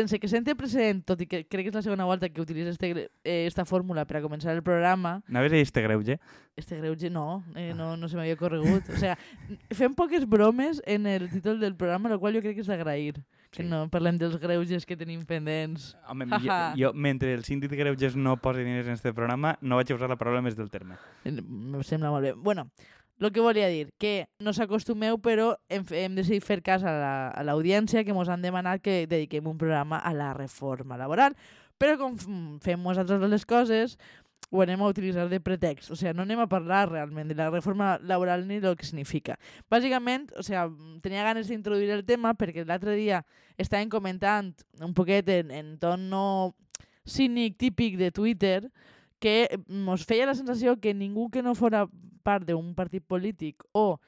sense que sente precedent, tot i que crec que és la segona volta que utilitza este, eh, esta fórmula per a començar el programa, Anaves a dir este greuge? este greuge no, eh, no, no se m'havia corregut. O sea, fem poques bromes en el títol del programa, el qual jo crec que és d'agrair. Que Sí. no parlem dels greuges que tenim pendents. Home, jo, jo, mentre el síndic de greuges no posi diners en este programa, no vaig a usar la paraula més del terme. Em sembla molt bé. Bueno, el que volia dir, que no s'acostumeu, però hem, hem decidit fer cas a la- l'audiència que ens han demanat que dediquem un programa a la reforma laboral. Però com fem nosaltres les coses, ho anem a utilitzar de pretext. O sigui, no anem a parlar realment de la reforma laboral ni del que significa. Bàsicament, o sigui, tenia ganes d'introduir el tema perquè l'altre dia estàvem comentant un poquet en, en ton no cínic típic de Twitter que ens feia la sensació que ningú que no fora part d'un partit polític o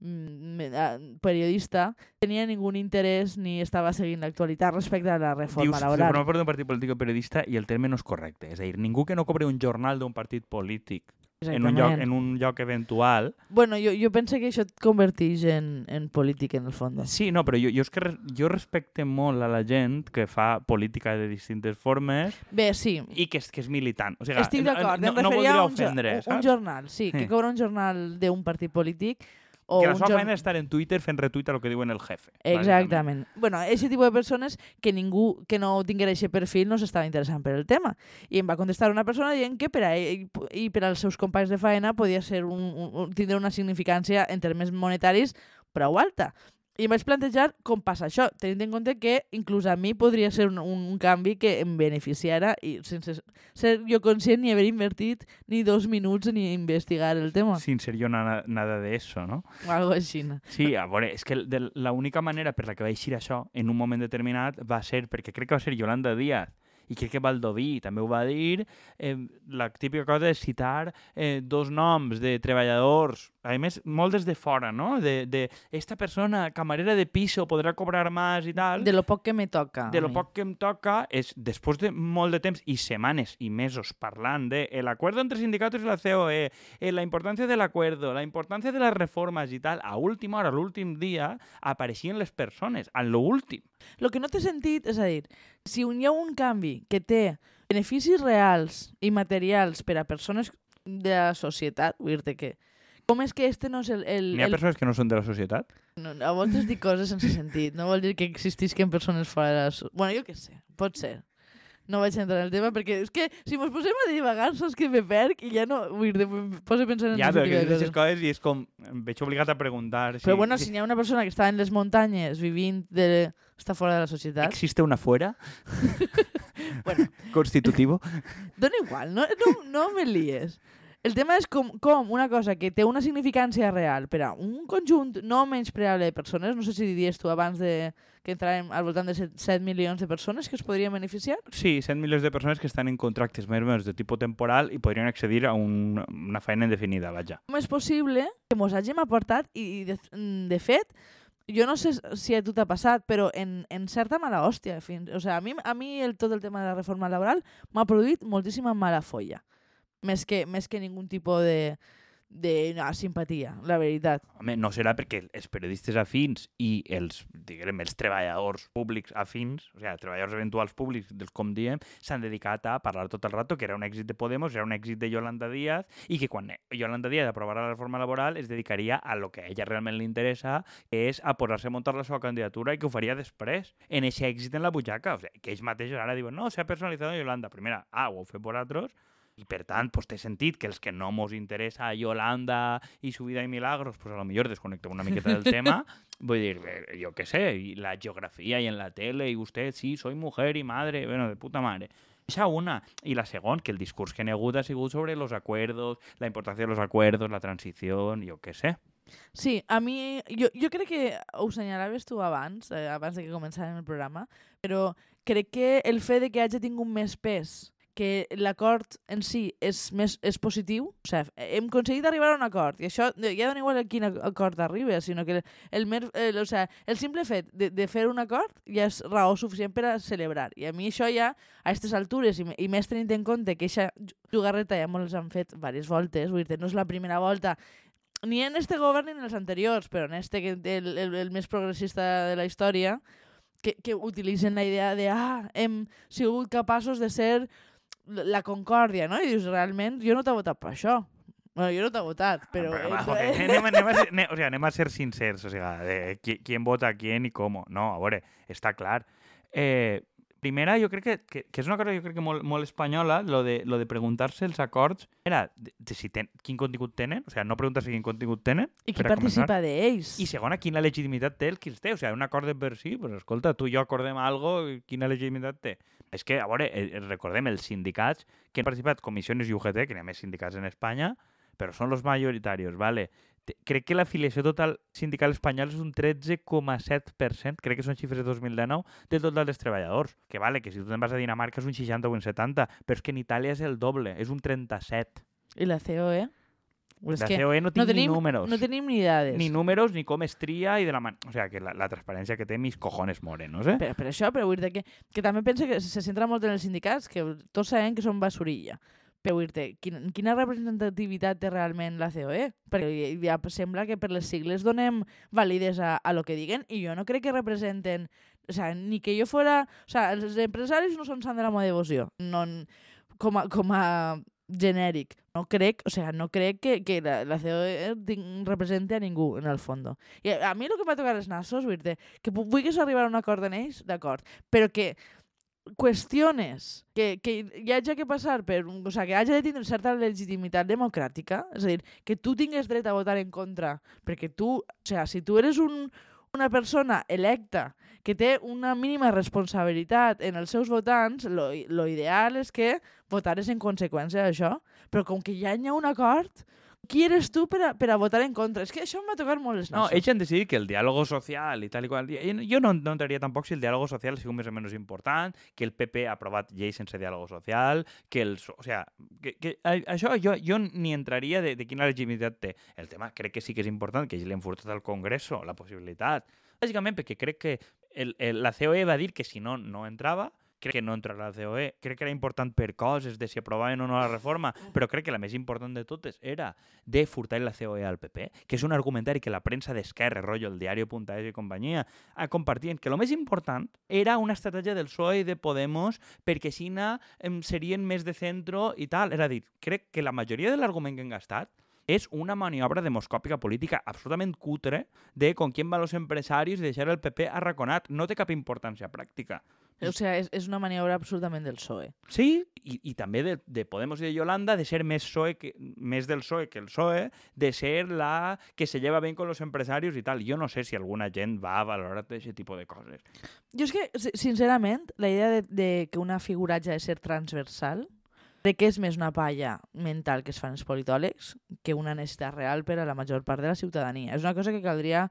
mm, ah, periodista tenia ningun interès ni estava seguint l'actualitat respecte a la reforma Dius, laboral. forma part d'un partit polític o periodista i el terme no és correcte. És a dir, ningú que no cobre un jornal d'un partit polític en un, lloc, en un lloc eventual... Bueno, jo, jo penso que això et converteix en, en polític, en el fons. Sí, no, però jo, jo és que res, jo respecte molt a la gent que fa política de distintes formes Bé, sí, i que és, que és militant. O sigui, estic d'acord. No, em no referia voldria a un, jo- ofendre, un, un jornal, sí, que Sí. cobra un jornal d'un partit polític o que la seva jorn- feina és estar en Twitter fent retuit a lo que diuen el jefe. Exactament. Bueno, aquest tipus de persones que ningú que no tinguera aquest perfil no s'estava interessant per el tema. I em va contestar una persona dient que per a ell i per als seus companys de feina podia ser un, un, un, tindre una significància en termes monetaris prou alta. I vaig plantejar com passa això, tenint en compte que inclús a mi podria ser un, un canvi que em beneficiara i sense ser jo conscient ni haver invertit ni dos minuts ni investigar el tema. Sin ser jo nada, nada de eso, no? O algo així. Sí, a veure, és que l'única manera per la que va eixir això en un moment determinat va ser, perquè crec que va ser Yolanda Díaz, i crec que Baldoví també ho va dir, eh, la típica cosa és citar eh, dos noms de treballadors, a més, molt des de fora, no? De, de esta persona, camarera de piso, podrà cobrar més i tal. De lo poc que me toca. de lo mi. poc que em toca és, després de molt de temps i setmanes i mesos parlant de el acuerdo entre sindicatos y la COE, eh, la importància de l'acuerdo, la importància de les reformes i tal, a última hora, l'últim dia, apareixien les persones, a lo últim. El que no té sentit, és a dir, si hi ha un canvi que té beneficis reals i materials per a persones de la societat, vull dir que com és que este no és el... el, N'hi ha el persones que no són de la societat? no, a voltes dic coses sense sentit, no vol dir que existisquen persones fora de la societat. Bueno, jo què sé, pot ser. No vaig entrar en el tema perquè és que si mos posem a divagar saps que me perc i ja no... Vull dir, poso a pensar en Ja, però que aquestes coses. i és com... Em veig obligat a preguntar si... Però bueno, si n'hi ha una persona que està en les muntanyes vivint de... està fora de la societat, ¿Existe una fuera? Bueno. Constitutivo. Dona igual, no, no, no me lies. El tema és com, com una cosa que té una significància real per a un conjunt no menyspreable de persones, no sé si diries tu abans de que entràrem al voltant de 7, 7 milions de persones que es podrien beneficiar. Sí, 100 milions de persones que estan en contractes més o menys de tipus temporal i podrien accedir a un, una feina indefinida, vaja. Com és possible que mos hàgim aportat i, i de, de fet, jo no sé si a tu t'ha passat, però en, en certa mala hòstia. Fins, o sea, a mi, a mi el, tot el tema de la reforma laboral m'ha produït moltíssima mala folla. Més que, més que ningun tipus de, de no, simpatia, la veritat. Home, no serà perquè els periodistes afins i els, diguem, els treballadors públics afins, o sigui, els treballadors eventuals públics, dels com diem, s'han dedicat a parlar tot el rato que era un èxit de Podemos, era un èxit de Yolanda Díaz i que quan Yolanda Díaz aprovarà la reforma laboral es dedicaria a lo que a ella realment li interessa, que és a posar-se a muntar la seva candidatura i que ho faria després, en aquest èxit en la butxaca. O sigui, que ells mateixos ara diuen, no, s'ha personalitzat Yolanda. Primera, ah, ho heu fet vosaltres, i per tant, pues, té sentit que els que no mos interessa Yolanda i su vida i milagros, pues a lo millor desconnectem una miqueta del tema. Vull dir, eh, jo què sé, i la geografia i en la tele, i vostè, sí, soy mujer y madre, bueno, de puta madre. Esa una. I la segona, que el discurs que n'hi ha sigut sobre los acuerdos, la importància de los acuerdos, la transició, jo què sé. Sí, a mi... Jo, jo crec que ho senyalaves tu abans, eh, abans de que començàrem el programa, però crec que el fet de que hagi tingut més pes que l'acord en si és, més, és positiu, o sigui, hem aconseguit arribar a un acord, i això ja dona igual a quin acord arriba, sinó que el, mer, el, o sigui, el simple fet de, de fer un acord ja és raó suficient per a celebrar. I a mi això ja, a aquestes altures, i, i més tenint en compte que aquesta jugarreta ja molts han fet diverses voltes, vull dir no és la primera volta ni en este govern ni en els anteriors, però en este que el, el, el més progressista de la història, que, que utilitzen la idea de ah, hem sigut capaços de ser la concòrdia, no? I dius, realment, jo no t'he votat per això. Bueno, jo no t'he votat, però... Pero, vamos, que anem, anem, a ser, anem, o sea, anem a ser sincers, o sea, de qui, quién vota a quién i com. No, a veure, està clar. Eh, primera, jo crec que, que, que és una cosa jo crec que molt, molt espanyola, lo de, lo de preguntar-se els acords, era de, de si ten, quin contingut tenen, o sea, no preguntar-se quin contingut tenen, I qui participa d'ells? I segona, quina legitimitat té el qui els té. O sigui, un acord de per si, pues, escolta, tu i jo acordem algo, quina legitimitat té? És que, a veure, eh, eh, recordem, els sindicats que han participat, comissions i UGT, que n'hi ha més sindicats en Espanya, però són els majoritaris, vale? Crec que l'afiliació total sindical espanyol és un 13,7%, crec que són xifres de 2019, del total dels treballadors. Que vale, que si tu te'n vas a Dinamarca és un 60 o un 70, però és que en Itàlia és el doble, és un 37. I la COE? És La que COE no no tinc ni números. no tenim ni dades. ni números, ni com es tria, i de la man... O sigui, que la, la transparència que té mis cojones morenos, eh? Per, per això, però vull dir que, que també pensa que se centra molt en els sindicats, que tots sabem que són basurilla. Però vull dir quina, quina representativitat té realment la COE? Perquè ja sembla que per les sigles donem validesa a, a lo que diguen i jo no crec que representen... O sea, ni que jo fora... O sea, els empresaris no són sant de la meva devoció. No, com, a, com a genèric. No crec, o sea, no crec que, que la, la COE represente a ningú, en el fondo. I a, a mi el que m'ha tocat els nassos, vull dir que vulguis arribar a un acord en ells, d'acord, però que qüestiones que, que hi hagi que passar per... O sea, que hagi de tindre certa legitimitat democràtica, és a dir, que tu tingues dret a votar en contra, perquè tu, o sea, si tu eres un, una persona electa que té una mínima responsabilitat en els seus votants, lo, lo ideal és que votares en conseqüència d'això, però com que ja hi ha un acord, qui eres tu per a, per a votar en contra? És que això m'ha tocat molt els No, ells han decidit que el diàlogo social i tal i qual... Jo no, no entraria tampoc si el diàlogo social ha sigut més o menys important, que el PP ha aprovat lleis sense diàlogo social, que els... O sea, que, que això jo, jo ni entraria de, de quina legitimitat té. El tema crec que sí que és important, que ells li han furtat al Congreso la possibilitat. Bàsicament perquè crec que el, el, la COE va dir que si no, no entrava, crec que no entrarà la COE. Crec que era important per coses de si aprovaven o no la reforma, però crec que la més important de totes era de furtar la COE al PP, que és un argumentari que la premsa d'esquerra, rotllo, el diario.es i companyia, ha compartien que el més important era una estratègia del PSOE i de Podemos perquè em, serien més de centro i tal. És a dir, crec que la majoria de l'argument que han gastat és una maniobra demoscòpica política absolutament cutre de con quién van los empresarios i deixar el PP arraconat. No té cap importància pràctica. O sea, és, és una maniobra absolutament del PSOE. Sí, i, i també de, de Podemos i de Yolanda de ser més, PSOE que, més del PSOE que el PSOE, de ser la que se lleva bien con los empresarios i tal. Jo no sé si alguna gent va a valorar aquest tipus de coses. Jo és que, si- sincerament, la idea de, de que una figura hagi de ser transversal crec que és més una palla mental que es fan els politòlegs que una necessitat real per a la major part de la ciutadania. És una cosa que caldria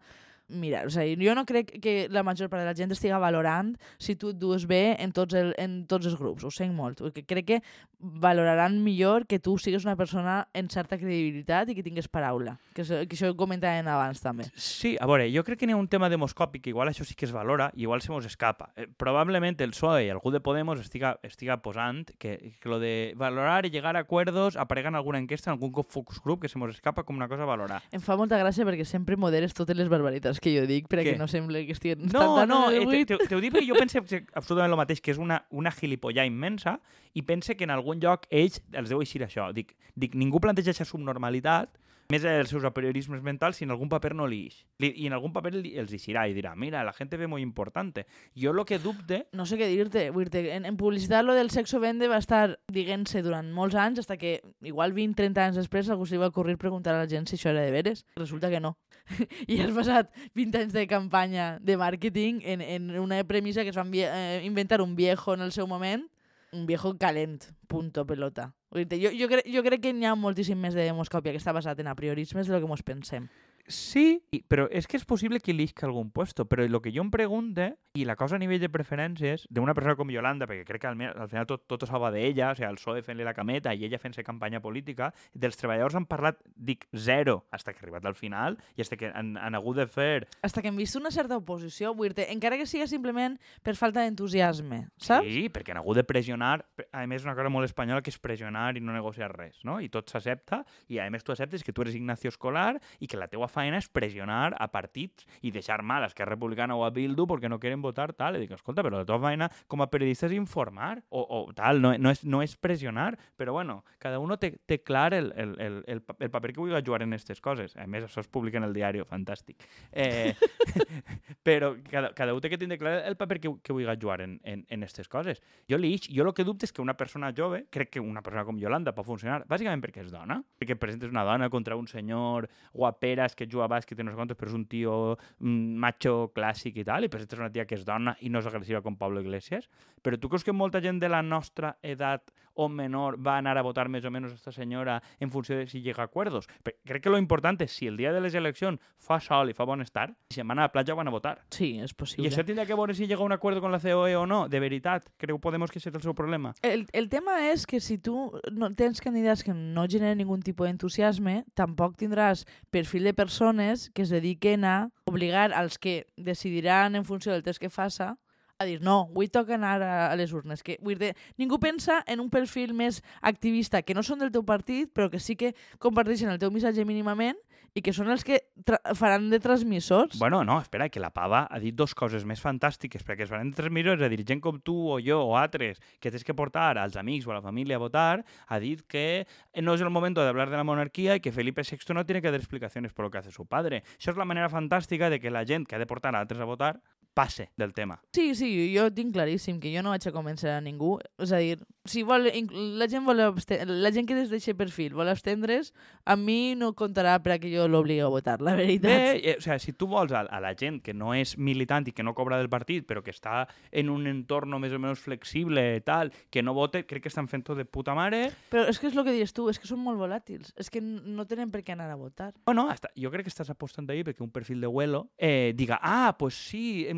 mirar. O sigui, jo no crec que la major part de la gent estiga valorant si tu et dues bé en tots, el, en tots els grups. Ho sent molt. Perquè crec que valoraran millor que tu sigues una persona en certa credibilitat i que tingues paraula. Que, que això ho comentàvem abans també. Sí, a veure, jo crec que n'hi ha un tema demoscòpic que igual això sí que es valora i igual se mos escapa. Eh, probablement el PSOE i algú de Podemos estiga, estiga posant que, que lo de valorar i llegar a acuerdos aparega en alguna enquesta, en algun focus group que se mos escapa com una cosa a valorar. Em fa molta gràcia perquè sempre moderes totes les barbaritats que jo dic perquè Què? no sembla que estiguen No, no, eh, te, te, te ho dic perquè jo penso absolutament el mateix, que és una, una gilipollà immensa i pense que en algun lloc ells els deu eixir això. Dic, dic ningú planteja aquesta subnormalitat més els seus apriorismes mentals si en algun paper no li ix. I en algun paper els eixirà i dirà, mira, la gente ve muy importante. Jo lo que dubte No sé què dir-te. Dir en, en publicitat lo del sexo vende va estar dient-se durant molts anys hasta que igual 20-30 anys després algú se li va ocorrir preguntar a la gent si això era de veres. Resulta que no. I has passat 20 anys de campanya de màrqueting en, en una premissa que es vie- eh, inventar un viejo en el seu moment un viejo calent, punto pelota. Jo, jo, cre jo crec que n'hi ha moltíssim més de demoscòpia que està basat en apriorismes de lo que mos pensem. Sí, però és que és possible que elisca algun puesto, però el que jo em pregunte, i la cosa a nivell de preferències, d'una persona com Yolanda, perquè crec que al, al final tot, tot salva d'ella, o sigui, el PSOE fent-li la cameta i ella fent-se campanya política, dels treballadors han parlat, dic, zero, hasta que ha arribat al final, i hasta que han, han hagut de fer... Hasta que hem vist una certa oposició, vull dir encara que siga simplement per falta d'entusiasme, saps? Sí, perquè han hagut de pressionar, a més una cosa molt espanyola que és pressionar i no negociar res, no? I tot s'accepta, i a més tu acceptes que tu eres Ignacio Escolar i que la teua feina és pressionar a partits i deixar mal a Esquerra Republicana o a Bildu perquè no quieren votar tal. I dic, escolta, però la teva feina com a periodista és informar o, o tal, no, no, és, no és pressionar, però bueno, cada un té, té clar el, el, el, el, el paper que vulgui jugar en aquestes coses. A més, això es publica en el diari, fantàstic. Eh, però cada, cada un té que tindre clar el paper que, que vulgui jugar en, en, en aquestes coses. Jo li jo el que dubte és que una persona jove, crec que una persona com Yolanda pot funcionar, bàsicament perquè és dona, perquè presentes una dona contra un senyor guaperas que juga a bàsquet i no sé quantos, però és un tio mm, macho clàssic i tal, i presentes una tia que és dona i no és agressiva com Pablo Iglesias, però tu creus que molta gent de la nostra edat o menor va anar a votar més o menys esta senyora en funció de si llega a acuerdos? Però crec que lo important és si el dia de les eleccions fa sol i fa bon estar, si se'n van a la platja van a votar. Sí, és possible. I això tindrà que veure si llega a un acuerdo con la COE o no, de veritat. Creu Podemos que és el seu problema? El, el tema és que si tu no tens candidats que no generen ningun tipus d'entusiasme, tampoc tindràs perfil de persones que es dediquen a obligar als que decidiran en funció del test que faça a dir, no, avui toca anar a, a les urnes. Que, vull dir, ningú pensa en un perfil més activista, que no són del teu partit, però que sí que comparteixen el teu missatge mínimament i que són els que faran de transmissors. Bueno, no, espera, que la pava ha dit dos coses més fantàstiques, perquè es faran de transmissors, a dir, gent com tu o jo o altres, que tens que portar als amics o a la família a votar, ha dit que no és el moment de hablar de la monarquia i que Felipe VI no tiene que dar explicaciones por lo que hace su padre. Això és la manera fantàstica de que la gent que ha de portar a altres a votar passe del tema. Sí, sí, jo tinc claríssim que jo no vaig a convèncer a ningú. És a dir, si vol, la gent, vol la gent que des d'aquest perfil vol abstendre's, a mi no comptarà per a que jo l'obligui a votar, la veritat. Bé, eh, o sea, si tu vols a, a la gent que no és militant i que no cobra del partit, però que està en un entorn més o menys flexible i tal, que no vote, crec que estan fent tot de puta mare. Però és que és el que dius tu, és que són molt volàtils, és que no tenen per què anar a votar. Bueno, hasta, jo crec que estàs apostant ahí perquè un perfil de vuelo eh, diga, ah, pues sí, eh,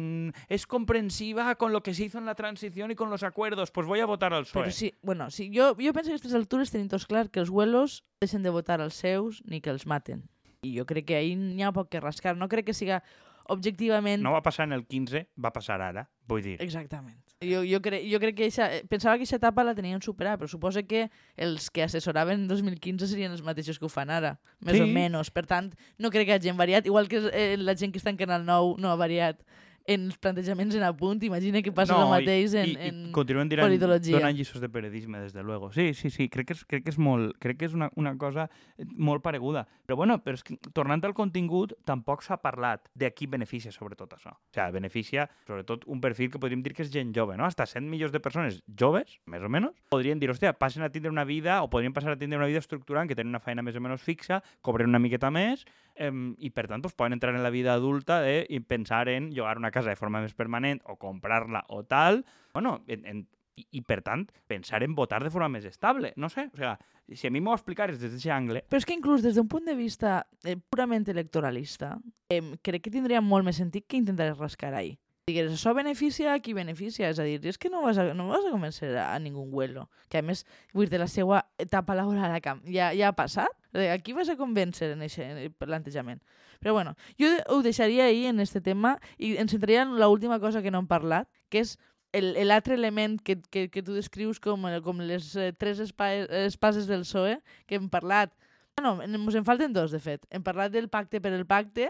es comprensiva con lo que se hizo en la transición y con los acuerdos, pues voy a votar al PSOE. Però sí, bueno, sí, jo, jo penso que a aquestes altures tenim tots clar que els vuelos deixen de votar als seus ni que els maten. I jo crec que ahir n'hi ha poc que rascar. No crec que siga objectivament... No va passar en el 15, va passar ara, vull dir. Exactament. Jo, jo, cre jo crec que eixa, pensava que aquesta etapa la tenien superada, però suposa que els que assessoraven en 2015 serien els mateixos que ho fan ara, més Sí. o menys. Per tant, no crec que hagin variat, igual que eh, la gent que està en Canal 9 no ha variat en els plantejaments en apunt, imagina que passa no, el mateix i, en, i, en i continuen dirant, politologia. donant lliços de periodisme, des de luego. Sí, sí, sí, crec que és, crec que és, molt, crec que és una, una cosa eh, molt pareguda. Però bueno, però és que, tornant al contingut, tampoc s'ha parlat de qui beneficia sobretot això. O sigui, beneficia sobretot un perfil que podríem dir que és gent jove, no? Hasta 100 milions de persones joves, més o menys, podrien dir, hòstia, passen a tindre una vida o podrien passar a tindre una vida estructurant que tenen una feina més o menys fixa, cobren una miqueta més em, i per tant pues, poden entrar en la vida adulta de, i pensar en llogar una casa de forma més permanent o comprar-la o tal, bueno, en, en, i, i per tant pensar en votar de forma més estable, no sé, o sea, si a mi m'ho explicares des d'aquest angle, Però és que inclús des d'un punt de vista eh, purament electoralista, eh, crec que tindria molt més sentit que intentares rascar ahí. Digues, això beneficia a qui beneficia, és a dir, és que no vas a, no vas a convèncer a, a ningú. Que a més, vull dir, la seva etapa laboral camp ja, ja ha passat. A qui vas a convèncer en aquest plantejament? Però bueno, jo ho deixaria ahir en este tema i ens centraria en l'última cosa que no hem parlat, que és el- l'altre element que, que, que tu descrius com, el- com les eh, tres espa espases del PSOE, que hem parlat no, ens en falten dos, de fet. Hem parlat del pacte per el pacte,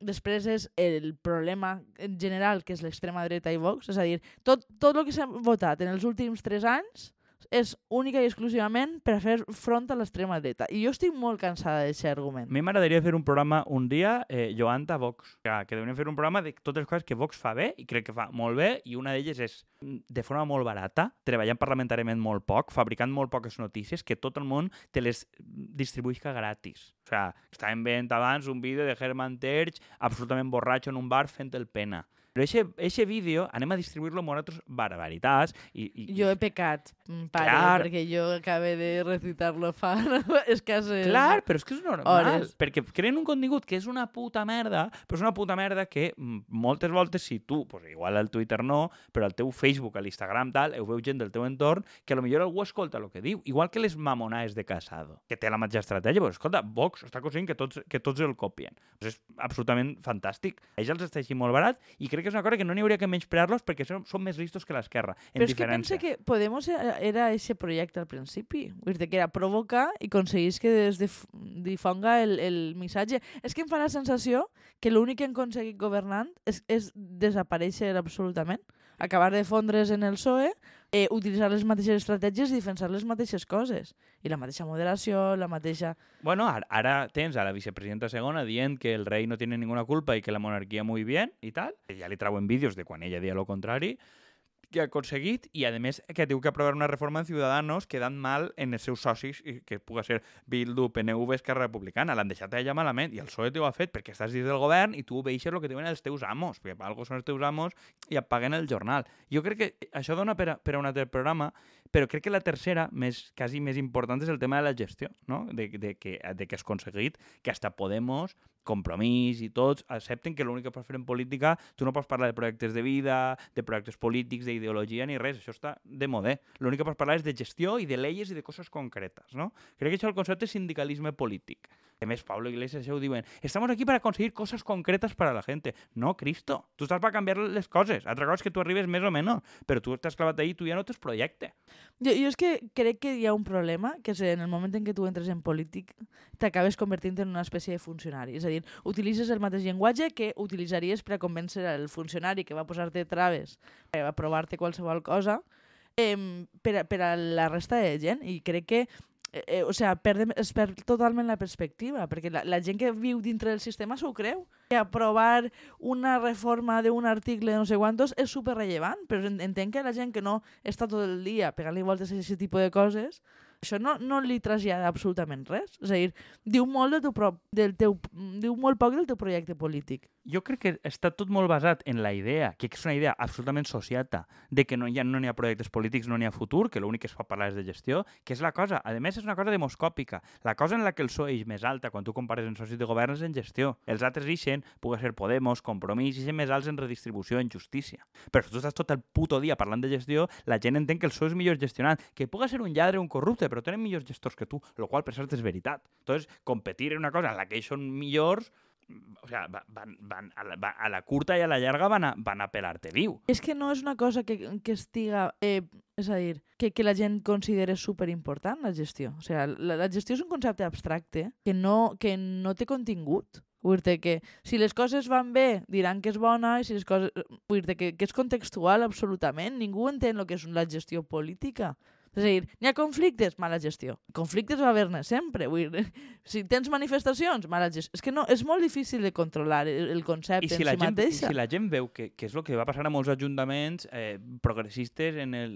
després és el problema en general, que és l'extrema dreta i Vox, és a dir, tot, tot el que s'ha votat en els últims tres anys és única i exclusivament per fer front a l'extrema dreta. I jo estic molt cansada d'aquest argument. a mi m'agradaria fer un programa un dia, eh, Joanta Vox, que, que deurien fer un programa de totes les coses que Vox fa bé, i crec que fa molt bé, i una d'elles és de forma molt barata, treballant parlamentàriament molt poc, fabricant molt poques notícies, que tot el món te les distribuïsca gratis. O sea, estàvem veient abans un vídeo de Herman Terch absolutament borratxo en un bar fent el pena. Però eixe vídeo anem a distribuir-lo amb altres barbaritats i, i, Jo he pecat, mm, pare, Clar. perquè jo acabé de recitar-lo fa escasses... Clar, però és que és normal, hores. perquè creen un contingut que és una puta merda, però és una puta merda que mm, moltes voltes si tu, pues igual al Twitter no, però al teu Facebook, a l'Instagram, tal, ho veu gent del teu entorn, que a lo millor algú escolta el que diu, igual que les mamonaes de Casado, que té la mateixa estratègia, però escolta, Vox està aconseguint que tots, que tots el copien. Pues és absolutament fantàstic. A ells els està així molt barat i crec que que és una cosa que no n'hi hauria que menysprear-los perquè són, són més listos que l'esquerra, en Però és que diferència. pensa que Podemos era era ese projecte al principi. Que era provocar i aconseguís que es dif difonga el, el missatge. És que em fa la sensació que l'únic que han aconseguit governant és, és desaparèixer absolutament. Acabar de fondre's en el PSOE, eh, utilitzar les mateixes estratègies i defensar les mateixes coses. I la mateixa moderació, la mateixa... Bueno, ara, ara tens a la vicepresidenta segona dient que el rei no tiene ninguna culpa i que la monarquia muy bien i tal. Ja li trauen vídeos de quan ella dia lo contrari que ha aconseguit i, a més, que diu que aprovar una reforma en Ciudadanos quedant mal en els seus socis, que puga ser Bildu, PNV, Esquerra Republicana. L'han deixat allà malament i el PSOE t'ho ha fet perquè estàs dins del govern i tu obeixes el que diuen els teus amos, perquè per són els teus amos i et paguen el jornal. Jo crec que això dona per a, per a un altre programa, però crec que la tercera, més, quasi més important, és el tema de la gestió, no? de, de, que, de que has aconseguit que hasta Podemos compromís i tots accepten que l'únic que pots fer en política, tu no pots parlar de projectes de vida, de projectes polítics, d'ideologia ni res, això està de modè. L'únic que pots parlar és de gestió i de lleis i de coses concretes, no? Crec que això és el concepte de sindicalisme polític. A més, Pablo Iglesias ho diuen, estamos aquí para conseguir cosas concretas para la gente. No, Cristo, tu estàs per canviar les coses. Altra cosa és que tu arribes més o menys, però tu estàs clavat ahí, tu ja no tens projecte. Jo, jo és que crec que hi ha un problema, que és en el moment en què tu entres en polític, t'acabes convertint en una espècie de funcionari. És a dir, utilitzes el mateix llenguatge que utilitzaries per a convèncer el funcionari que va posar-te traves per aprovar-te qualsevol cosa eh, per, a, per a la resta de gent. I crec que eh, eh, o sea, perdem, es perd totalment la perspectiva, perquè la, la gent que viu dintre del sistema s'ho creu. Que aprovar una reforma d'un article de no sé quantos és super rellevant, però en- entenc que la gent que no està tot el dia pegant-li voltes a aquest tipus de coses, això no, no li trasllada absolutament res. És a dir, diu molt del teu, prop, del teu, diu molt poc del teu projecte polític. Jo crec que està tot molt basat en la idea, que és una idea absolutament sociata, de que no hi ha, no hi ha projectes polítics, no n'hi ha futur, que l'únic que es pot parlar és de gestió, que és la cosa, a més és una cosa demoscòpica. La cosa en la que el PSOE és més alta quan tu compares en socis de govern és en gestió. Els altres ixen, pugui ser Podemos, Compromís, ixen més alts en redistribució, en justícia. Però si tu estàs tot el puto dia parlant de gestió, la gent entén que el PSOE és millor gestionant, que puga ser un lladre un corrupte, però tenen millors gestors que tu, el qual per cert és veritat. Entonces, competir en una cosa en la que ells són millors, o sea, va- van, van, a, la, a la curta i a la llarga van a, van a pelar-te viu. És que no és una cosa que, que estiga... Eh, és a dir, que, que la gent considera superimportant, la gestió. O sigui, la, la gestió és un concepte abstracte que no, que no té contingut. Vull dir que si les coses van bé, diran que és bona, i si les coses... Vull dir que, que és contextual absolutament. Ningú entén el que és la gestió política. És a dir, n'hi ha conflictes? Mala gestió. Conflictes va haver-ne sempre. Vull dir, si tens manifestacions? Mala gestió. És que no, és molt difícil de controlar el, concepte I si, en la si gent, i mateixa. si la gent veu que, que és el que va passar a molts ajuntaments eh, progressistes en el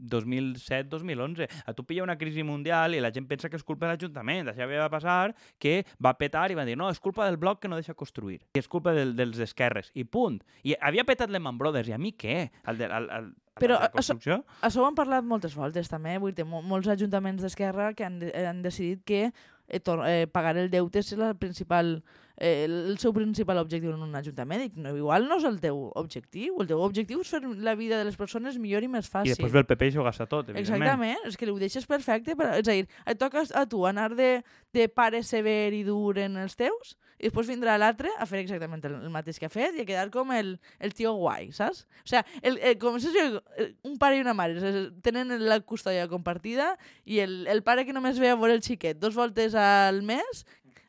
2007-2011, a tu pilla una crisi mundial i la gent pensa que és culpa de l'Ajuntament. Això va passar que va petar i van dir no, és culpa del bloc que no deixa construir. I és culpa del, dels esquerres. I punt. I havia petat Lehman Brothers. I a mi què? El de, el, el, Però això-? Això ho han parlat moltes voltes també, vull dir, mo- molts ajuntaments d'Esquerra que han, de, han decidit que eh, eh, pagar el deute és la principal, eh, el seu principal objectiu en un ajuntament. I no, igual no és el teu objectiu, el teu objectiu és fer la vida de les persones millor i més I fàcil. després ve el PP i s'ho gasta tot, evidentment. Exactament, és que ho deixes perfecte. Per, és a dir, et toca a tu anar de, de pare sever i dur en els teus i després vindrà l'altre a fer exactament el, el mateix que ha fet i a quedar com el, el tio guai, saps? O sigui, el, el, com si un pare i una mare tenen la custòdia compartida i el, el pare que només ve a veure el xiquet dos voltes al mes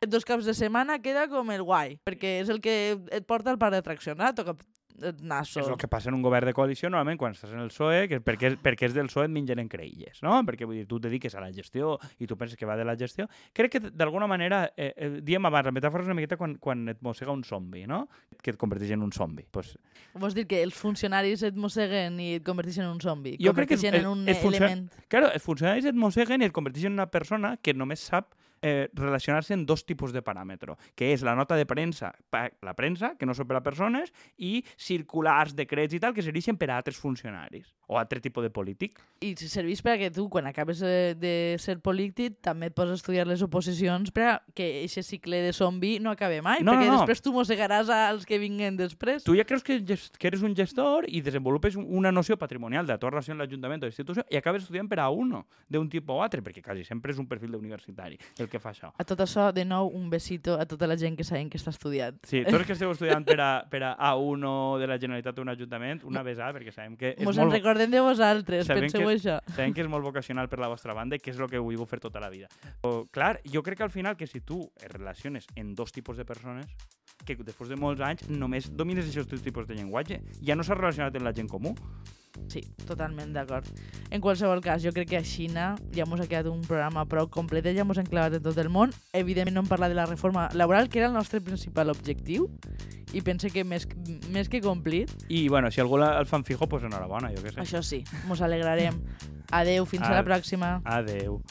dos caps de setmana queda com el guai, perquè és el que et porta al parc d'atraccions, toca el naso. És el que passa en un govern de coalició, normalment, quan estàs en el PSOE, que perquè, perquè és del PSOE et mengen en creïlles, no? Perquè vull dir, tu et dediques a la gestió i tu penses que va de la gestió. Crec que d'alguna manera, eh, eh, diem abans, la metàfora és una miqueta quan, quan et mossega un zombi, no? Que et converteix en un zombi. Pues, Vols dir que els funcionaris et mosseguen i et converteixen en un zombi? Jo crec que és- en un element... claro, els funcionaris et mosseguen i et converteixen en una persona que només sap eh, relacionar-se en dos tipus de paràmetre, que és la nota de premsa, per la premsa, que no són per a persones, i circulars, decrets i tal, que serveixen per a altres funcionaris o altre tipus de polític. I si serveix perquè tu, quan acabes de, de ser polític, també et pots estudiar les oposicions per a que aquest cicle de zombi no acabe mai, No, perquè no, no. després tu mossegaràs als que vinguen després. Tu ja creus que, que eres un gestor i desenvolupes un- una noció patrimonial de la teva relació amb l'Ajuntament o l'institució i acabes estudiant per a uno d'un tipus o altre, perquè quasi sempre és un perfil d'universitari el que fa això. A tot això, de nou, un besito a tota la gent que sabem que està estudiant. Sí, tots els que esteu estudiant per a, per a A1 de la Generalitat o un ajuntament, una besada, perquè sabem que és Mos en molt, recordem de vosaltres, Sabem penseu que- això. sabem que és molt vocacional per la vostra banda i que és el que heu volgut fer tota la vida. Però, clar, jo crec que al final que si tu et relaciones en dos tipus de persones, que després de molts anys només domines aquests tipus de llenguatge, ja no s'ha relacionat amb la gent comú. Sí, totalment d'acord. En qualsevol cas, jo crec que a Xina ja mos ha quedat un programa prou complet, ja mos hem clavat en tot el món. Evidentment no hem parlat de la reforma laboral, que era el nostre principal objectiu, i pense que més, més que complit, I, bueno, si algú la- el fan fijo, pues enhorabona, jo què sé. això sí, mos alegrarem. Adeu, fins a la Ad- pròxima. Adeu.